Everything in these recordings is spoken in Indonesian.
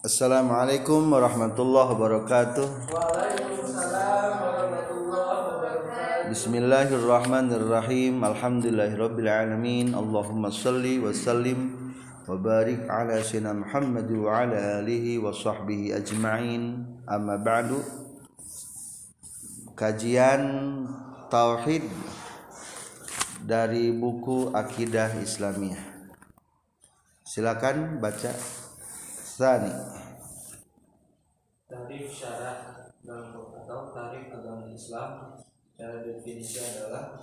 Assalamualaikum warahmatullahi wabarakatuh. Bismillahirrahmanirrahim. Alhamdulillahirabbil alamin. Allahumma shalli wa sallim wa barik ala sayyidina Muhammad wa ala alihi wa sahbihi ajma'in. Amma ba'du. Kajian tauhid dari buku Akidah Islamiyah. Silakan baca Sani. Tarif syarat dalam atau tarif agama Islam secara definisi adalah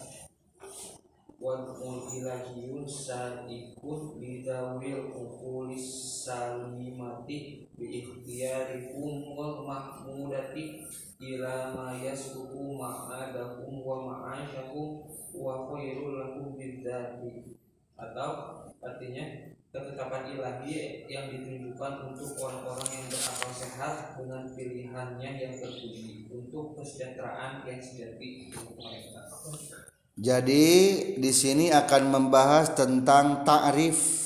wal ilahiyun sa'ikun lidawil ukulis salimati bi ikhtiyarikum wal mahmudati ila ma yasbuku ma'adakum wa ma'asyakum wa khairul lakum bidzati atau artinya ketetapan ilahi yang ditunjukkan untuk orang-orang yang berakal sehat dengan pilihannya yang terpuji untuk kesejahteraan yang sejati untuk mereka. Jadi di sini akan membahas tentang ta'rif.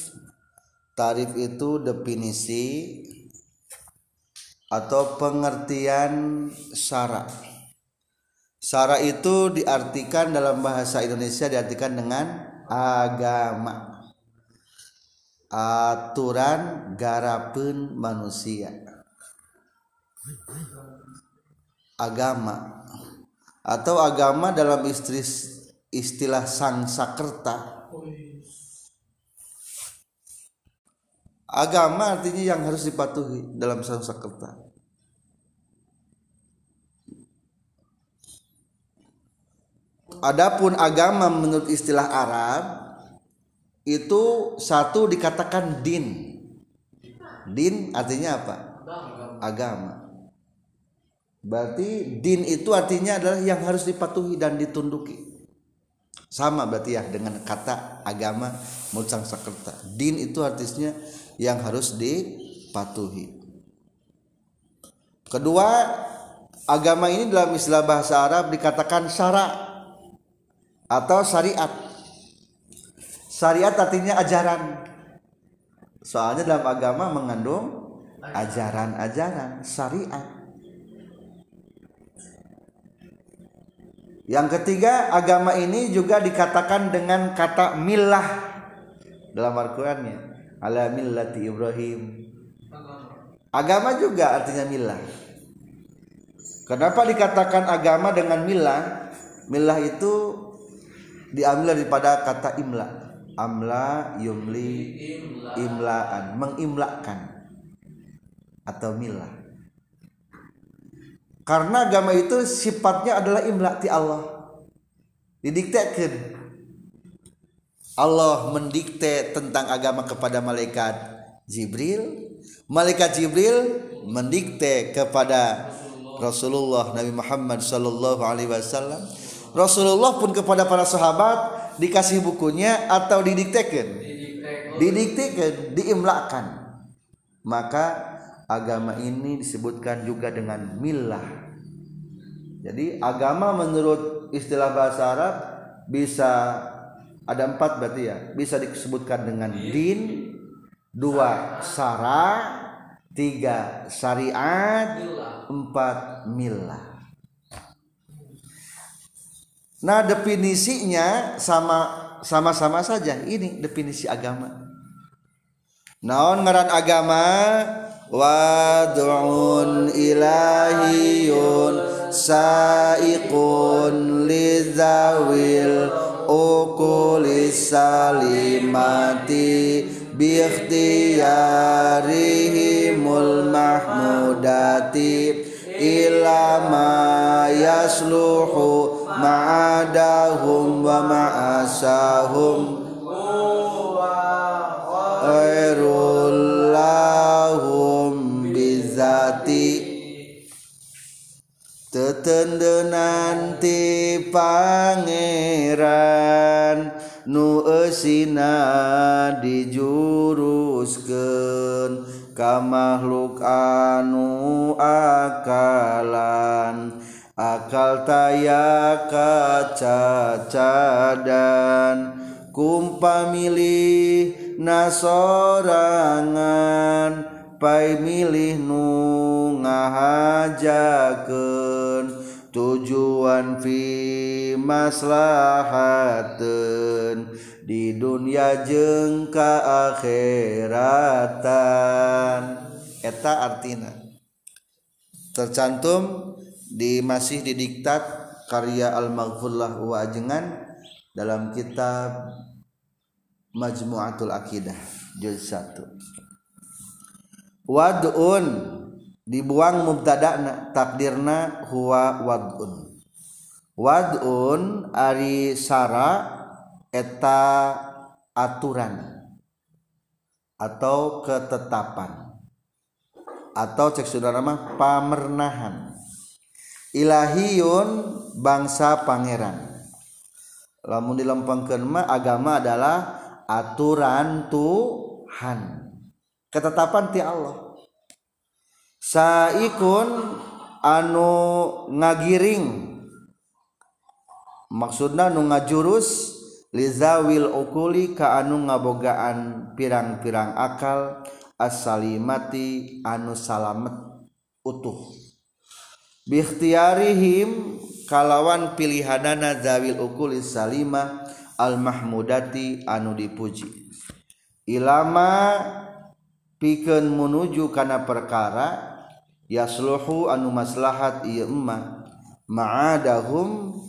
Ta'rif itu definisi atau pengertian syara. Syara itu diartikan dalam bahasa Indonesia diartikan dengan agama. Aturan garapeun manusia. Agama. Atau agama dalam istri istilah sang sakerta. Agama artinya yang harus dipatuhi dalam sang sakerta. Adapun agama menurut istilah Arab itu satu dikatakan din. Din artinya apa? Agama. Berarti din itu artinya adalah yang harus dipatuhi dan ditunduki. Sama berarti ya dengan kata agama mucang sakerta din itu artinya yang harus dipatuhi. Kedua agama ini dalam istilah bahasa Arab dikatakan syara atau syariat syariat artinya ajaran soalnya dalam agama mengandung ajaran-ajaran syariat Yang ketiga, agama ini juga dikatakan dengan kata milah dalam Al-Qur'annya. Ala millati Ibrahim. Agama juga artinya milah. Kenapa dikatakan agama dengan milah? Milah itu diambil daripada kata imla. Amla yumli imlaan, mengimlakan. Atau milah karena agama itu sifatnya adalah imla ti Allah. Didiktekan Allah mendikte tentang agama kepada malaikat Jibril. Malaikat Jibril mendikte kepada Rasulullah Nabi Muhammad Sallallahu Alaihi Wasallam. Rasulullah pun kepada para sahabat dikasih bukunya atau didiktekan didiktekan diimlakan maka agama ini disebutkan juga dengan milah. Jadi agama menurut istilah bahasa Arab bisa ada empat berarti ya. Bisa disebutkan dengan din, dua syara, tiga syariat, empat milah. Nah definisinya sama sama-sama saja. Ini definisi agama. Naon ngaran agama wad'un ilahiyun sa'iqun lidzawil ukulis salimati bi ikhtiyarihimul mahmudati ila ma yasluhu ma'adahum wa ma'asahum. Khairul lahum bizati. Tetendenan ti pangeran nu eusina dijuruskeun ka makhluk anu akalan. akal taya kacacadan kumpamilih nasorangan pai milih nu ngahajakeun tujuan fi maslahaten di dunia jeung kaakhiratan eta artina. Tercantum di masih di diktat karya al-maghfurlah wa ajengan dalam kitab Majmu'atul Aqidah juz 1 wad'un dibuang mubtada'na takdirna huwa wad'un. Wad'un ari sara eta aturan atau ketetapan. Atau cek saudara mah pamernahan ilahiyun bangsa pangeran. Lamun dilempengkeun mah agama adalah aturan Tuhan. Ketetapan ti Allah. Saikun anu ngagiring. Maksudna nu ngajurus lizawil ukuli ka anu ngabogaan pirang-pirang akal as-salimati anu salamet utuh bikhtiarihim kalawan pilihanana zawil ukulis salimah al mahmudati anu dipuji. Ilama pikeun menuju kana perkara yasluhu anu maslahat ieu emma ma'adahum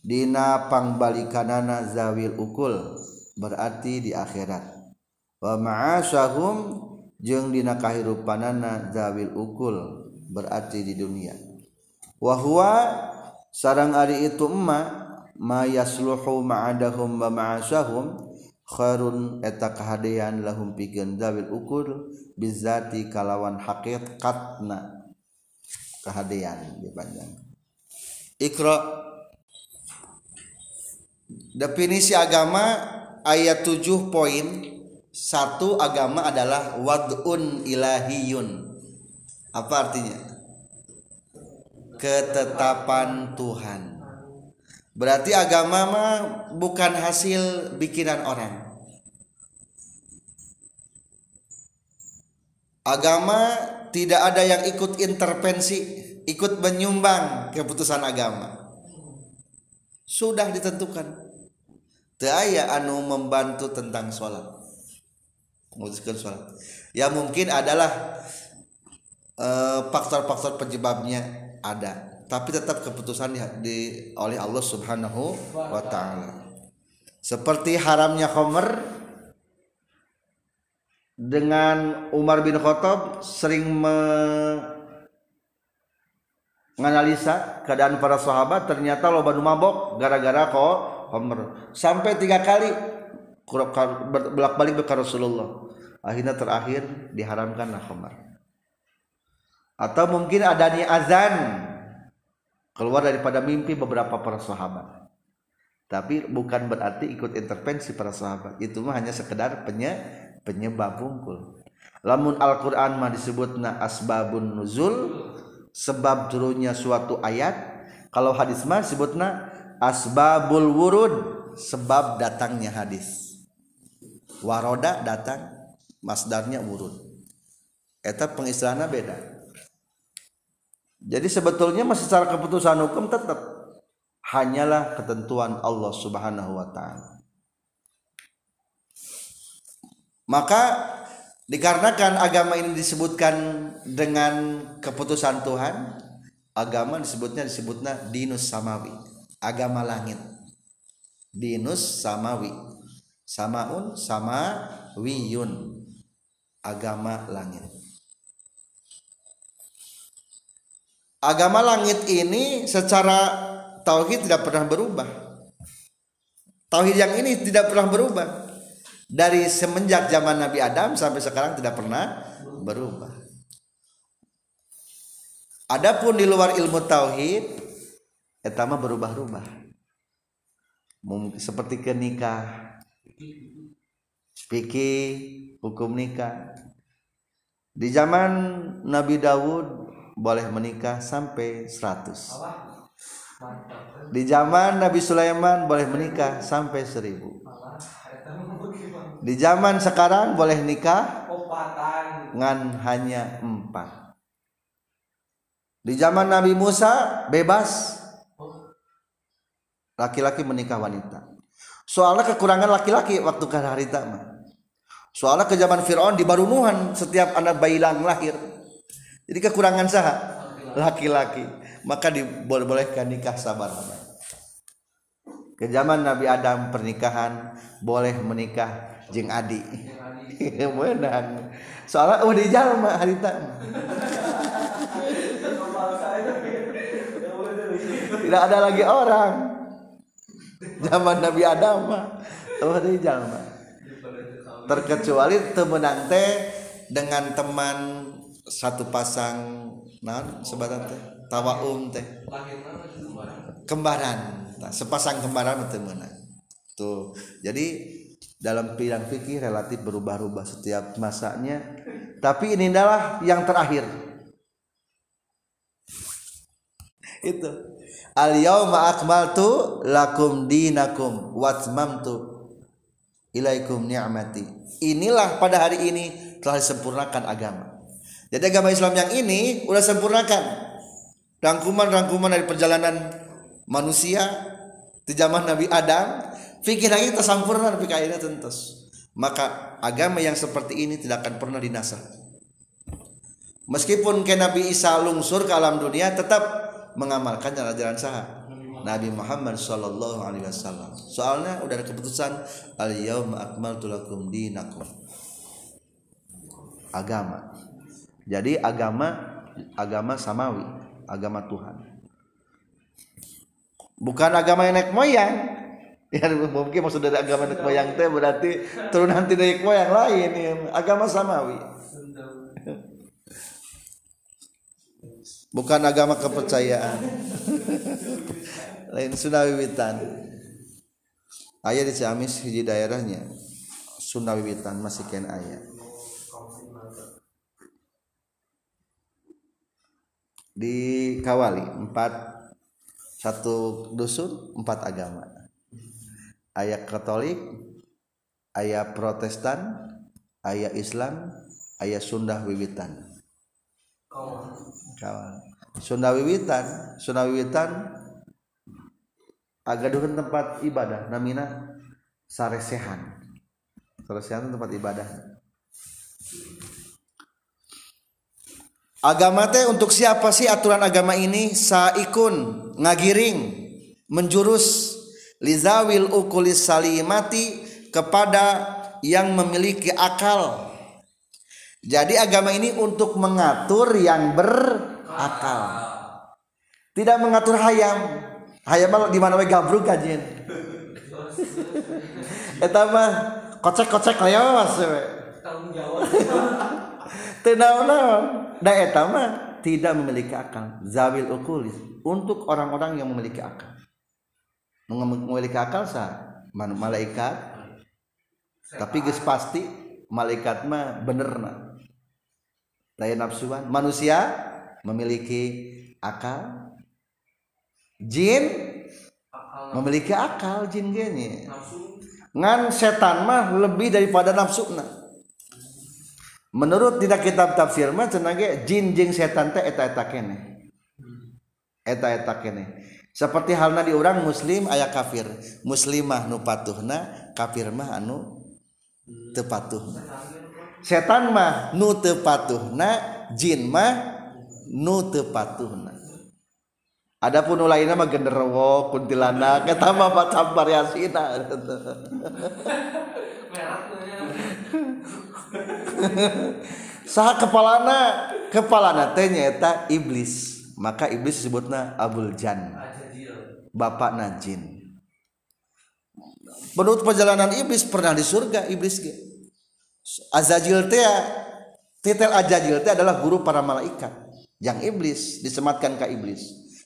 dina pangbalikanana zawil ukul berarti di akhirat. Wa ma'asahum jeung dina kahirupanana zawil ukul berarti di dunia. Wa huwa sarang ari itu emma ma yasluhu ma'adahum wa ma'asyahum khairun eta kahadean lahum pikeun zawil ukul bizati kalawan hakikatna. Kahadean dipanjang Iqra. Definisi agama ayat 7 poin satu agama adalah wad'un ilahiyun. Apa artinya ketetapan Tuhan. Berarti agama mah bukan hasil bikinan orang. Agama tidak ada yang ikut intervensi ikut menyumbang keputusan agama. Sudah ditentukan. Aya anu membantu tentang salat memutuskan salat ya mungkin adalah faktor-faktor penyebabnya ada. Tapi tetap keputusan di, di oleh Allah Subhanahu wa taala. Seperti haramnya khamr dengan Umar bin Khattab sering menganalisa keadaan para sahabat ternyata loba nu mabok gara-gara kok Homer sampai tiga kali bolak balik ke Rasulullah akhirnya terakhir diharamkanlah Homer atau mungkin adanya azan. Keluar daripada mimpi beberapa para sahabat. Tapi bukan berarti ikut intervensi para sahabat. Itu mah hanya sekedar penye, penyebab bungkul lamun Al-Quran mah disebutna asbabun nuzul sebab turunnya suatu ayat. Kalau hadis mah disebutna asbabul wurud sebab datangnya hadis. Waroda datang masdarnya wurud. Eta pengistilahnya beda jadi sebetulnya secara keputusan hukum tetap. Hanyalah ketentuan Allah Subhanahu wa taala. Maka dikarenakan agama ini disebutkan dengan keputusan Tuhan agama disebutnya disebutnya dinus samawi. Agama langit. Dinus samawi. Samaun sama wiyun agama langit agama langit ini secara tauhid tidak pernah berubah. Tauhid yang ini tidak pernah berubah. Dari semenjak zaman Nabi Adam sampai sekarang tidak pernah berubah. Adapun di luar ilmu tauhid etama berubah-ubah seperti ke nikah. Spiki hukum nikah. Di zaman Nabi Dawud boleh menikah sampai 100 di zaman Nabi Sulaiman boleh menikah sampai 1000 di zaman sekarang boleh nikah Empatan. ngan hanya empat. Di zaman Nabi Musa bebas. Laki-laki menikah wanita. Soalnya kekurangan laki-laki waktu ke harita mah soalnya ke zaman Fir'aun di barunuhan setiap anak bayi lang lahir jadi kekurangan sah laki-laki. Maka dibolehkan nikah sabar. Ke zaman Nabi Adam pernikahan boleh menikah jeng adi. Menang soalnya oh di jalma tidak ada lagi orang. Zaman Nabi Adam mah oh di jalma terkecuali temenang teh dengan teman satu pasang nah sebatan teh tawaum teh. Lahirnya di kembaran. Nah, sepasang kembaran itu menang tuh jadi dalam bidang fikih relatif berubah-ubah setiap masanya. Tapi ini adalah yang terakhir. Itu. Al yauma akmaltu lakum dinakum wa atmamtu ilaikum ni'mati. Inilah pada hari ini telah disempurnakan agama jadi agama Islam yang ini udah sempurnakan. Rangkuman-rangkuman dari perjalanan manusia di zaman Nabi Adam fikir lagi tersampurna tapi akhirnya tentus maka agama yang seperti ini tidak akan pernah dinasah. Meskipun ke Nabi Isa lungsur ke alam dunia tetap mengamalkan jalan-jalan sah Nabi Muhammad Shallallahu Alaihi Wasallam. Soalnya udah ada keputusan al yauma akmaltu lakum dinakum. Agama jadi agama agama samawi agama Tuhan. Bukan agama yang naik moyang. Ya mungkin maksud dari agama naik moyang teh berarti turunan tidak naik moyang lain ya. agama samawi. Bukan agama kepercayaan. Lain Sunda Wiwitan ayah di Ciamis hiji daerahnya. Sunda Wiwitan masih ken ayah di Kawali empat satu dusun empat agama. Ayat Katolik ayat Protestan ayat Islam ayat Sunda Wiwitan. Kawan Sunda Wiwitan Sunda Wiwitan agak tempat ibadah namina saresehan. Saresehan tempat ibadah agama teh untuk siapa sih aturan agama ini saikun ngagiring menjurus lizawil ukulis salimati kepada yang memiliki akal jadi agama ini untuk mengatur yang berakal. Tidak mengatur hayam. Hayam mah di mana we gabruk kajin. Eta mah kocek-kocek leos we. Tanggung jawab. naon-naon. Da eta mah tidak memiliki akal. Zawil ukulis untuk orang-orang yang memiliki akal. Memiliki akal sah malaikat tapi geus pasti malaikat mah bener nah. daya nafsuan manusia memiliki akal jin memiliki akal jin gini ngan setan mah lebih daripada nafsu menurut tidak kitab tafsir mah cenage jin jeung setan teh eta eta kene. Eta eta kene. Seperti halnya di orang muslim ayah kafir. Muslimah nu patuhna kafir mah anu tepatuh setan mah nu tepatuhna jin mah nu tepatuhna. Adapun lainnya mah genderuwo, kuntilanak, eta mah macam variasina. Saha kepalana? Kepalana teh nyaeta iblis. Maka iblis disebutna abul jan bapak najin menurut perjalanan iblis pernah di surga iblis ge. Azajil teh titel azajil teh adalah guru para malaikat yang iblis disematkan ke iblis.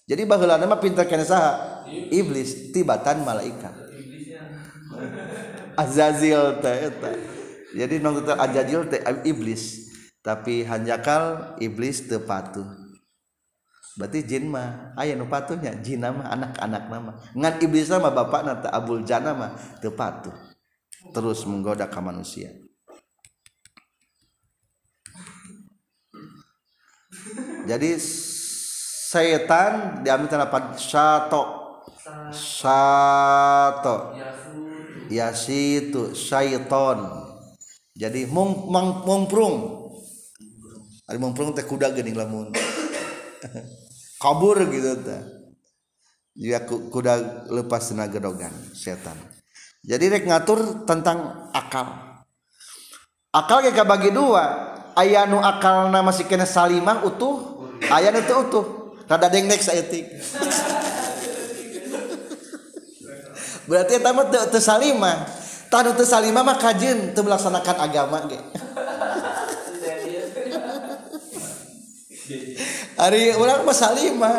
Jadi baheula mah pinter kana saha? Iblis tibatan malaikat. Iblisnya. Azazil teh eta. Jadi nong teh Azazil teh iblis, tapi hanjakal iblis teu patuh. Berarti jin mah aya nu patuhnya, jin mah anak-anak nama. Ngan iblis mah bapakna teh Abul Jana mah teu patuh. Terus menggoda ka manusia. jadi setan diambil apa syato syato yasitu syaiton jadi mung mang mungprung ari mungprung teh kuda geuning lamun. Kabur gitu teh. Juga kuda lepas tenaga dogan setan. Jadi rek ngatur tentang akal. Akal kayak bagi dua. Ayah nu akal nama si kena salimah utuh ayah nu utuh. Rada dengdek saetik berarti eta mah teu salimah. tanu teu salima mah kajin teu melaksanakan agama ge. Hari orang mah salima.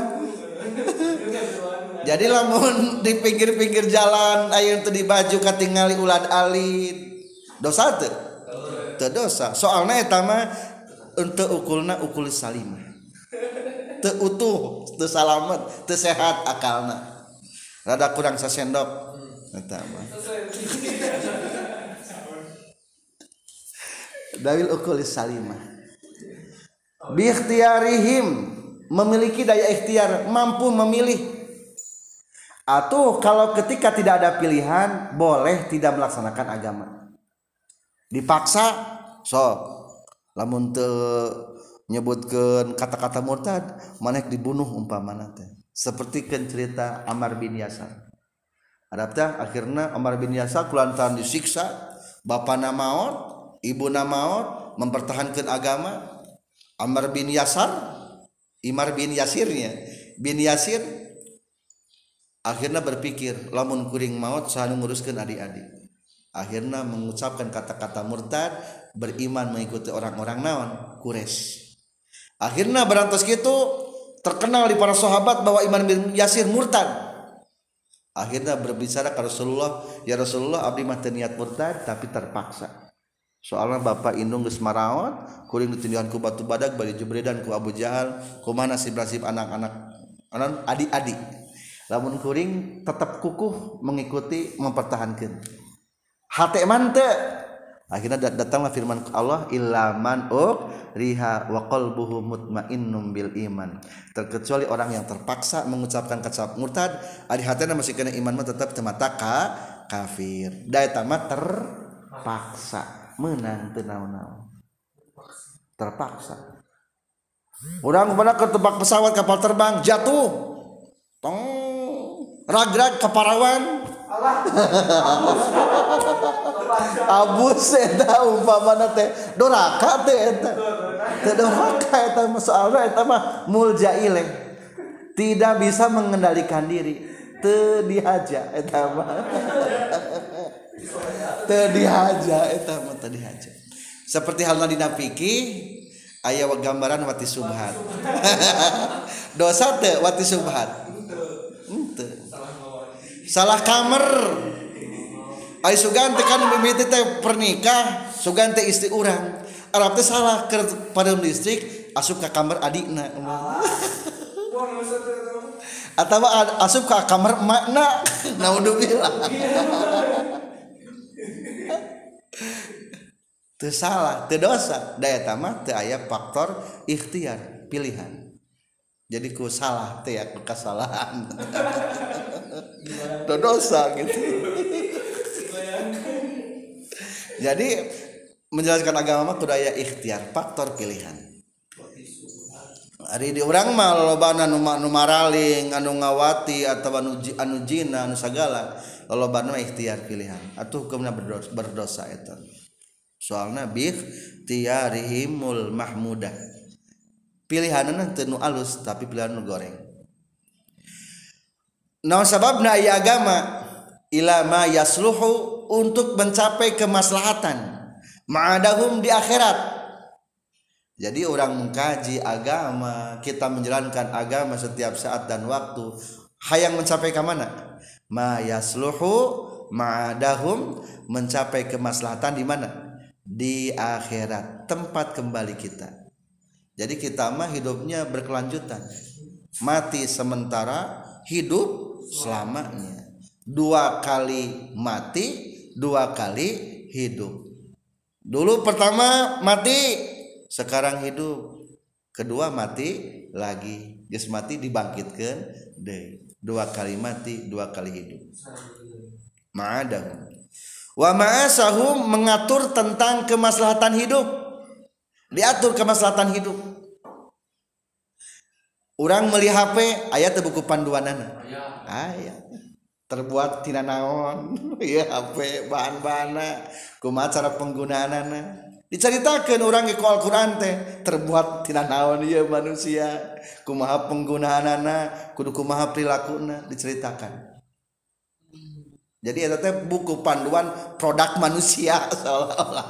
Jadi lamun di pinggir-pinggir jalan ayeuna teu dibaju katingali ulat alit. Dosa teu teu dosa. Soalnya eta mah untuk ukulna ukul salima. Teu utuh teu salamet teu sehat akalna. Rada kurang sasendok eta mah. Dalil ukul salimah. Bi ikhtiyarihim memiliki daya ikhtiar mampu memilih. Atau kalau ketika tidak ada pilihan boleh tidak melaksanakan agama. Dipaksa so lamun te nyebutkan kata-kata murtad manek dibunuh umpamana teh. Seperti cerita Amar bin Yasar. Adapta akhirnya Umar bin Yasar kulantaran disiksa bapak namaot ibu namaot mempertahankan agama. Amr bin Yasar Imar bin Yasirnya. Bin Yasir akhirnya berpikir lamun kuring maut saya nguruskan adik-adik. Akhirnya mengucapkan kata-kata murtad beriman mengikuti orang-orang naon kures akhirnya berantas gitu terkenal di para sahabat bahwa Imar bin Yasir murtad. Akhirnya berbicara ke Rasulullah ya Rasulullah abdi mah niat murtad tapi terpaksa soalnya bapak indung geus marawat kuring ditindihan ku batu badak bari jebredan ku Abu Jahal ku mana nasib-nasib anak-anak anak adik-adik. Lamun kuring tetap kukuh mengikuti mempertahankan. Hati mante. Akhirnya datanglah firman Allah ilaman uk riha wa qalbuhu mutmainnum bil iman. Terkecuali orang yang terpaksa mengucapkan kata murtad ari hatena masih kena iman tetap temata ka kafir. Da eta terpaksa menang tenau-naun terpaksa. Orang mana ketebak pesawat kapal terbang jatuh. Tong ragrag ke Parawan. Abus eta umpamana teh. Doraka teh eta. Teh doraka eta masalah eta mah muljaile tidak bisa mengendalikan diri. Teu dihaja eta mah. teu dihaja eta mah teu dihaja seperti halna dina fikih aya gambaran wati subhat. Dosa teu wati subhat. Salah kamar. Ay sugante kan mimiti teh pernikah sugante istri orang Arab teh salah ke pada listrik asup ke kamar adikna. Atau asup ke kamar makna naudzubillah salah dosa. Daya tamat aya faktor ikhtiar pilihan. Jadiku salah ya kesalahan. Dosa gitu. Jadi menjelaskan agama budaya ikhtiar faktor pilihan. Hari di orang mah lobanan numaraling anu ngawati atau anu anu jina anu sagala. Lolobana ikhtiar pilihan. Atuh hukumna berdosa, berdosa eta soalna bih tiarihimul mahmudah. Teu nu alus tapi pilihan nu goreng. Naon sababna aya agama ila ma yasluhu untuk mencapai kemaslahatan. Ma'adahum di akhirat. Jadi orang mengkaji agama kita menjalankan agama setiap saat dan waktu. Hayang mencapai ke mana ma yasluhu ma'adahum mencapai kemaslahatan di mana? Di akhirat tempat kembali kita. Jadi kita mah hidupnya berkelanjutan. Mati sementara hidup selamanya. Dua kali mati dua kali hidup. Dulu pertama mati sekarang hidup kedua mati lagi. Geus mati dibangkitkan deui. Dua kali mati dua kali hidup. Ma'adahum wa ma'asahum mengatur tentang kemaslahatan hidup. Diatur kemaslahatan hidup. Orang meli HP ayat buku panduanana. Ayat terbuat tina naon? Ya HP bahan-bahana kumaha cara penggunaanana? diceritakan orang ke Alquran teh terbuat tidak naon dia manusia? Kumaha penggunaan anak kudu kumaha perilakunya diceritakan. Jadi itu teh buku panduan produk manusia seolah-olah.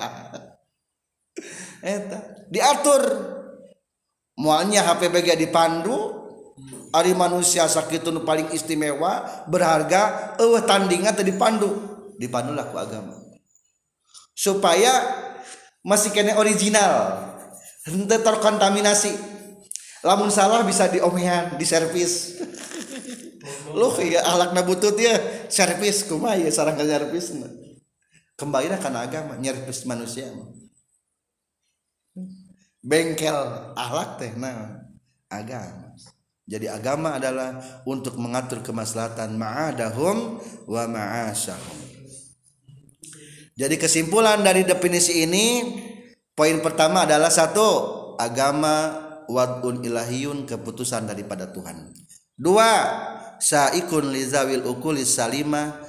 Eta diatur. Mualnya HPBG dipandu Ari manusia sakitun paling istimewa berharga eh tandingan tadi pandu dipandu laku agama. Supaya masih kena original. Henteu terkontaminasi. Lamun salah bisa diomehan di servis lu ya alakna butut ya servis. Kumaha ya sarang ka servis kembali kana agama nyervis manusia bengkel ahlak teh nah agama. Jadi agama adalah untuk mengatur kemaslahatan ma'adahum wa ma'asahum jadi kesimpulan dari definisi ini poin pertama adalah satu agama wadun ilahiyun keputusan daripada Tuhan dua saikun lizawil ukulis salimah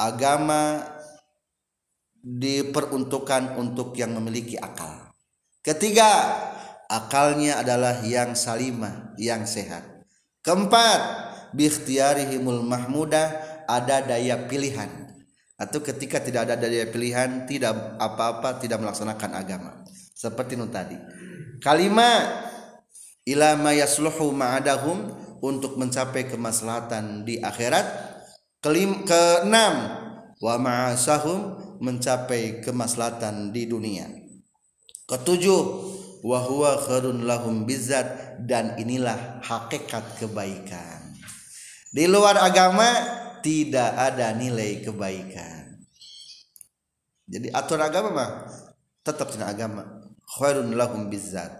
agama diperuntukkan untuk yang memiliki akal Ketiga, akalnya adalah yang salimah, yang sehat. Keempat, bikhtiarihimul mahmudah ada daya pilihan. Atau ketika tidak ada daya pilihan, tidak apa-apa tidak melaksanakan agama. Seperti itu tadi. Kalimat ila yasluhu ma'adahum untuk mencapai kemaslahatan di akhirat. Kelim, keenam, wa ma'asahum mencapai kemaslahatan di dunia Ketujuh, wahwa kharun lahum bizat dan inilah hakikat kebaikan. Di luar agama tidak ada nilai kebaikan. Jadi atur agama mah tetap tidak agama. Khairun lahum bizat.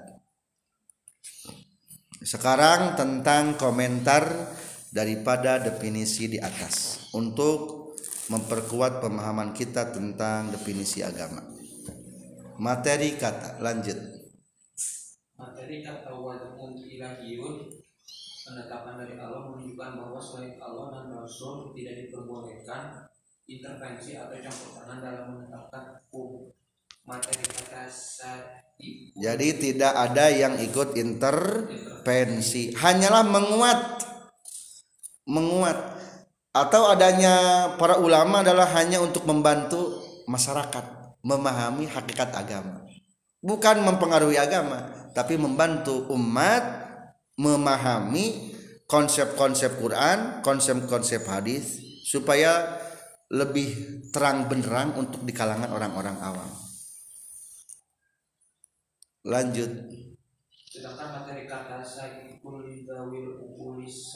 Sekarang tentang komentar daripada definisi di atas untuk memperkuat pemahaman kita tentang definisi agama materi kata lanjut materi kata wajibun ilahiyun penetapan dari Allah menunjukkan bahwa selain Allah dan Rasul tidak diperbolehkan intervensi atau campur tangan dalam menetapkan hukum. Materi kata jadi tidak ada yang ikut intervensi. Hanyalah menguat. Menguat. Atau adanya para ulama adalah hanya untuk membantu masyarakat memahami hakikat agama. Bukan mempengaruhi agama tapi membantu umat memahami konsep-konsep Quran konsep-konsep hadis supaya lebih terang benderang untuk di kalangan orang-orang awam. Lanjut. Sedangkan materi kata saikul dawil ukulis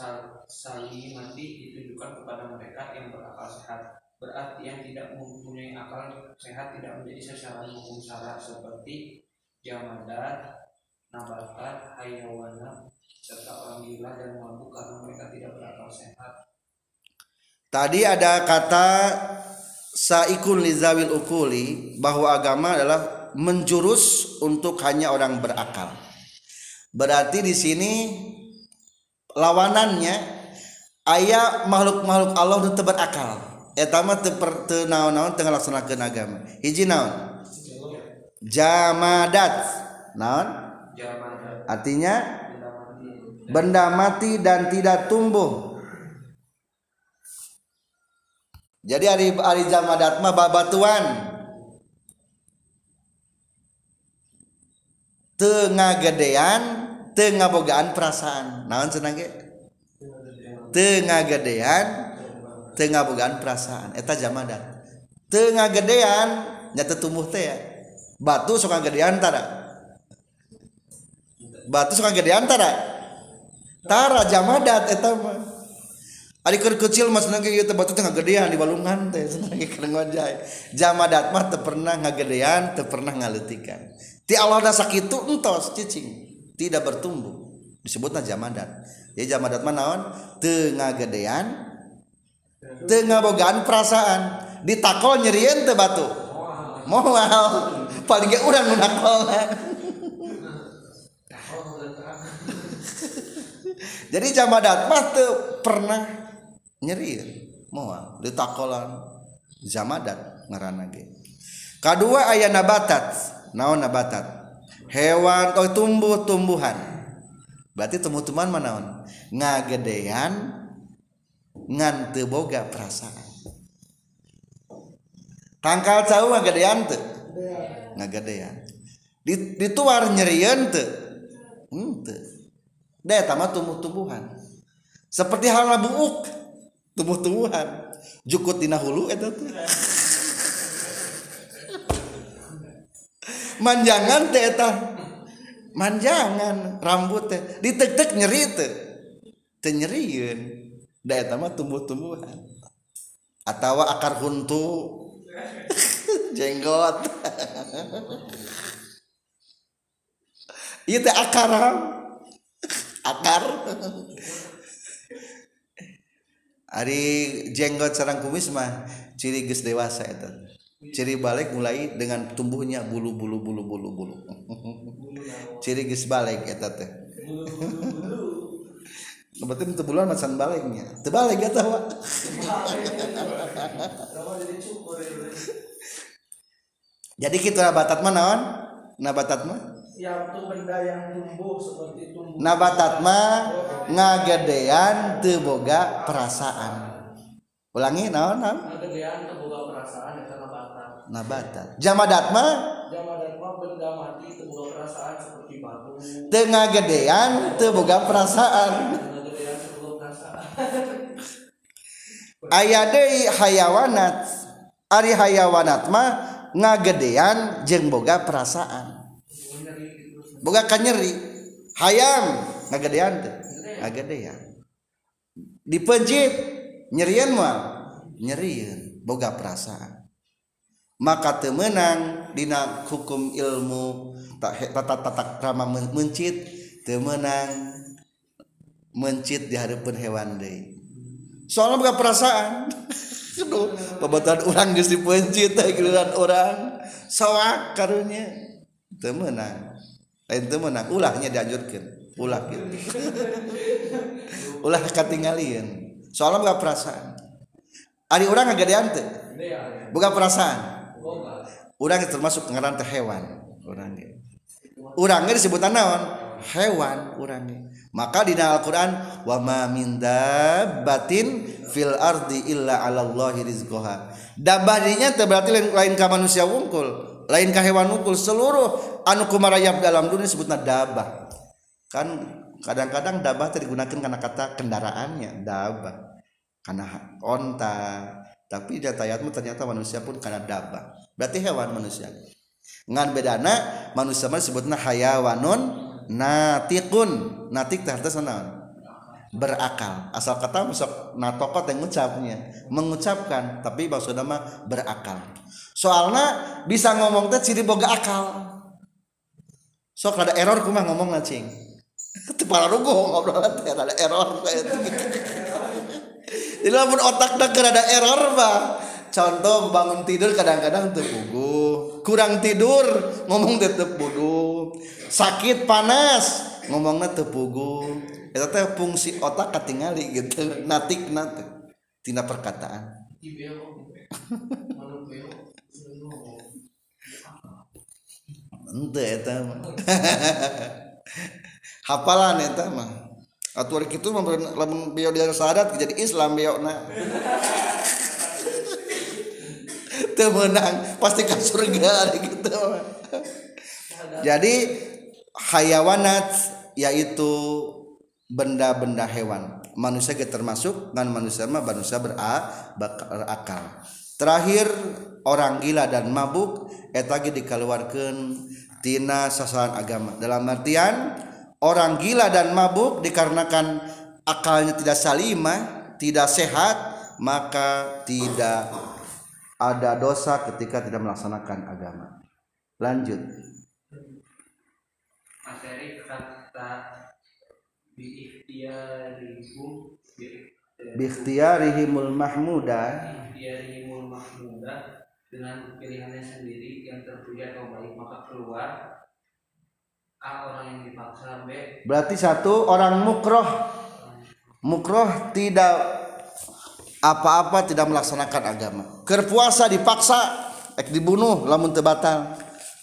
salimati ditujukan kepada mereka yang berakal sehat. Berarti yang tidak mempunyai akal sehat tidak menjadi sasaran hukum syarat seperti jamadat, nabatat, hayawana, serta orang gila dan mabuk karena mereka tidak berakal sehat. Tadi ada kata saikun lizawil ukuli bahwa agama adalah menjurus untuk hanya orang berakal. Berarti di sini lawanannya ayat makhluk-makhluk Allah itu berakal etama teu naon-naon tengah laksanakeun agama. Hiji naon? Jamadat. Naon artinya benda mati dan tidak tumbuh. Jadi hari hari jamadat mah babatuan tengah gedean tengah bogaan perasaan. Naon cenah ge? Tengah gedean tengah bukan perasaan. Eta jamadan tengah gedean nyata tumbuh teh ya. batu suka gedean tara batu suka gedean tara tara jamadat eta mah. Ari keur kecil mas nangge ieu batu tengah gedean di balungan teh senang keur ngojay. Jamadat mah teu pernah ngagedean, teu pernah ngaletikan. Ti da sakitu entos cicing. tidak bertumbuh. Disebutnya jamadat. Ya jamadat mana naon? Tengah gedean tengah bogaan perasaan. Ditakol nyerian teu batu. Moal. Paling ge urang nu jadi jamadat mah teu pernah nyerian moal ditakolan jamadat ngaranna ge. Kadua aya nabatat naon nabatat? Hewan atau tumbuh-tumbuhan. Berarti tumbuh-tumbuhan mana on ngagedean ngan teu boga perasaan. Tangkal cau ngagedean teu? Ngagedean. Dituar nyerieun teu? Henteu da eta mah tumbuh-tumbuhan. Seperti hal buuk tumbuh-tumbuhan. Jukut dina hulu eta teh manjangan teh eta manjangan rambut teh. Ditek-tek nyeri teh. Teu nyerieun da eta mah tumbuh-tumbuhan. Atawa akar huntu. Jenggot. Ieu teh akar akar. Ari jenggot sarang kumis mah ciri geus dewasa eta. Ciri balik mulai dengan tumbuhnya bulu-bulu bulu-bulu bulu ciri geus balik eta teh. Berarti itu bulan macan baliknya. Terbalik ya tahu jadi kita nabatat mah naon? Nabatat mah yang tuh benda yang tumbuh seperti tumbuh. Nabatat mah ngagedean teu boga perasaan. Ulangi naon naon? Ngagedean teu boga perasaan eta nabatat. Nabatat. Jamadat mah jamadat mah benda mati teu boga perasaan seperti batu. Teu ngagedean teu boga perasaan. Ngagedean teu boga perasaan. Aya deui hayawanat ari hayawanat mah ngagedean jeung boga perasaan boga kanyeri hayam ngagedean teh. Ngagedean dipenjit nyerian mah nyerian. Boga perasaan. Maka teu meunang dina hukum ilmu tata tata krama mencit teu meunang mencit di hadapan hewan deui. Soalnya boga perasaan. Aduh pembetulan orang geus dipencit giliran orang sawak karunya. Teu teu meunang ulahnya dianjurkeun ulah gitu. Ulah katingalieun soalnya boga perasaan. Ari urang ngagedean teu boga perasaan. Urang termasuk ngaran teh hewan. Urang ge disebutan naon hewan. Urang ge maka di Al-Qur'an wa ma min dabbatin fil ardi illa 'ala Allahi rizqaha dabah berarti lain, lain ka manusia wungkul lain ka hewan wungkul seluruh anu kumarayap dalam dunia disebutna dabah. Kan kadang-kadang dabah digunakan karena kata kendaraannya dabah. Karena onta. Tapi di ayat ternyata manusia pun karena dabah. Berarti hewan manusia. Ngan bedana manusia mah disebutna hayawanun natikun. Natik teh naon berakal. Asal kata masuk natokot yang mengucapnya mengucapkan tapi maksudnya mah berakal. Soalnya bisa ngomong teh ciri boga akal. Sok ada error kumah ngomong ngacing para rugo ngobrol teh ada error. Jadi lamun otak dah ada error bah contoh bangun tidur kadang-kadang terpugu kurang tidur ngomong tetep bodoh sakit panas ngomongnya terpugu itu teh fungsi otak ketinggali gitu natik nanti tina perkataan. Ente eta mah. Hafalan eta mah. Atuh kitu lamun beliau dia sadat jadi Islam beokna teu menang pasti ka surga gitu jadi hayawanat yaitu benda-benda hewan. Manusia kita termasuk dan manusia mah manusia berakal. Terakhir orang gila dan mabuk etagi dikeluarkan tina sasaran agama. Dalam artian orang gila dan mabuk dikarenakan akalnya tidak salimah tidak sehat maka tidak ada dosa ketika tidak melaksanakan agama. Lanjut. Materi kata biikhtiarikum biikhtiarihimul mahmuda. Biikhtiarihimul mahmuda dengan pilihannya sendiri yang terpuji atau baik. Maka keluar A orang yang dipaksa B. Berarti satu orang mukroh. Mukroh tidak apa-apa tidak melaksanakan agama. Kerpuasa dipaksa ek dibunuh lamun teu batal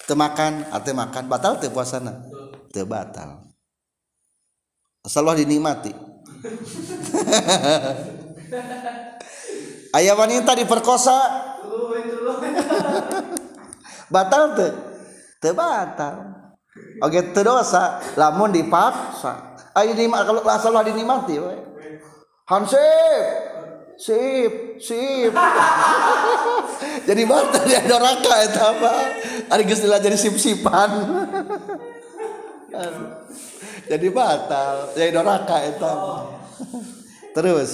teu makan atau makan batal teu puasana. Teu batal asal lo dinikmati. Ayah wanita diperkosa. Batal tuh tuh batal. Oke tuh dosa lamun dipaksa. Ayah dinikmati kalau asal lo dinikmati we. hansip! Sip sip. Jadi mata dia doraka itu apa ada jadi sip sipan jadi batal. Jadi doraka itu. Terus.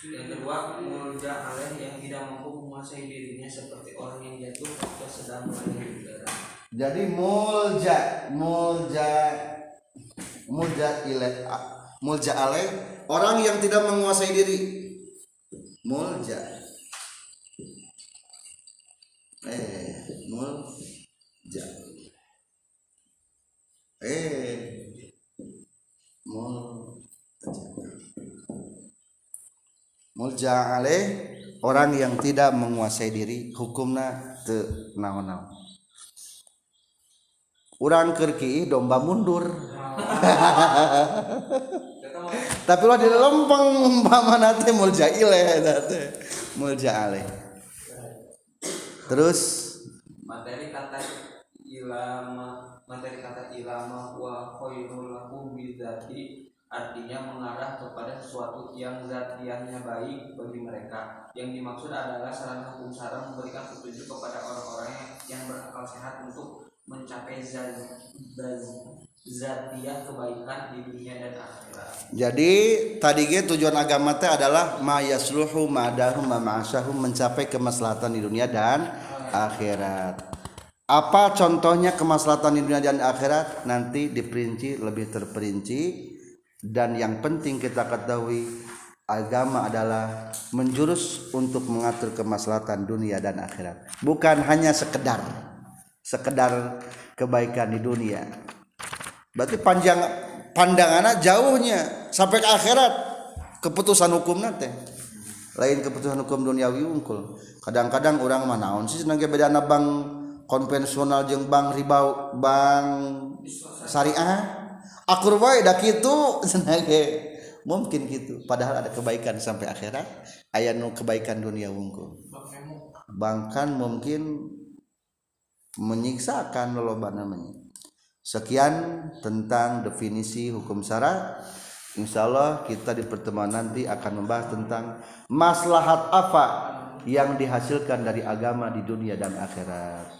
Yang kedua mulja aleh yang tidak mampu menguasai dirinya seperti orang yang jatuh atau sedang melayang udara jadi mulja mulja mulja ile mulja ale orang yang tidak menguasai diri. Mulja eh mulja eh mulja mulja ale orang yang tidak menguasai diri hukumna te naon-naon. Orang kerki domba mundur. Tapi lo di lempeng umpama teh mulja ile teh mulja ale terus materi kata ilama materi kata ilama wa khairul lakum bidzati artinya mengarah kepada sesuatu yang zatiannya baik bagi mereka. Yang dimaksud adalah saran hukum saran memberikan petunjuk kepada orang-orang yang berakal sehat untuk mencapai zat, zatiah kebaikan di dunia dan akhirat. Jadi tadi tujuan agama teh adalah mayasluhu ma'dahum ma'asahum mencapai kemaslahatan di dunia dan akhirat. Apa contohnya kemaslahatan di dunia dan akhirat? Nanti diperinci lebih terperinci. Dan yang penting kita ketahui agama adalah menjurus untuk mengatur kemaslahatan dunia dan akhirat. Bukan hanya sekedar sekedar kebaikan di dunia. Berarti panjang pandangannya jauhnya sampai ke akhirat. Keputusan hukum nanti. Lain keputusan hukum duniawi unggul. Kadang-kadang orang manaon sih senang beda bank konvensional jeung bank riba bank syariah. Akur wae dah kitu mungkin gitu padahal ada kebaikan sampai akhirat. Aya nu kebaikan dunia wungkul. Bahkan mungkin menyiksakan loba namanya. Sekian tentang definisi hukum syarat Insya Allah kita di pertemuan nanti akan membahas tentang maslahat apa yang dihasilkan dari agama di dunia dan akhirat.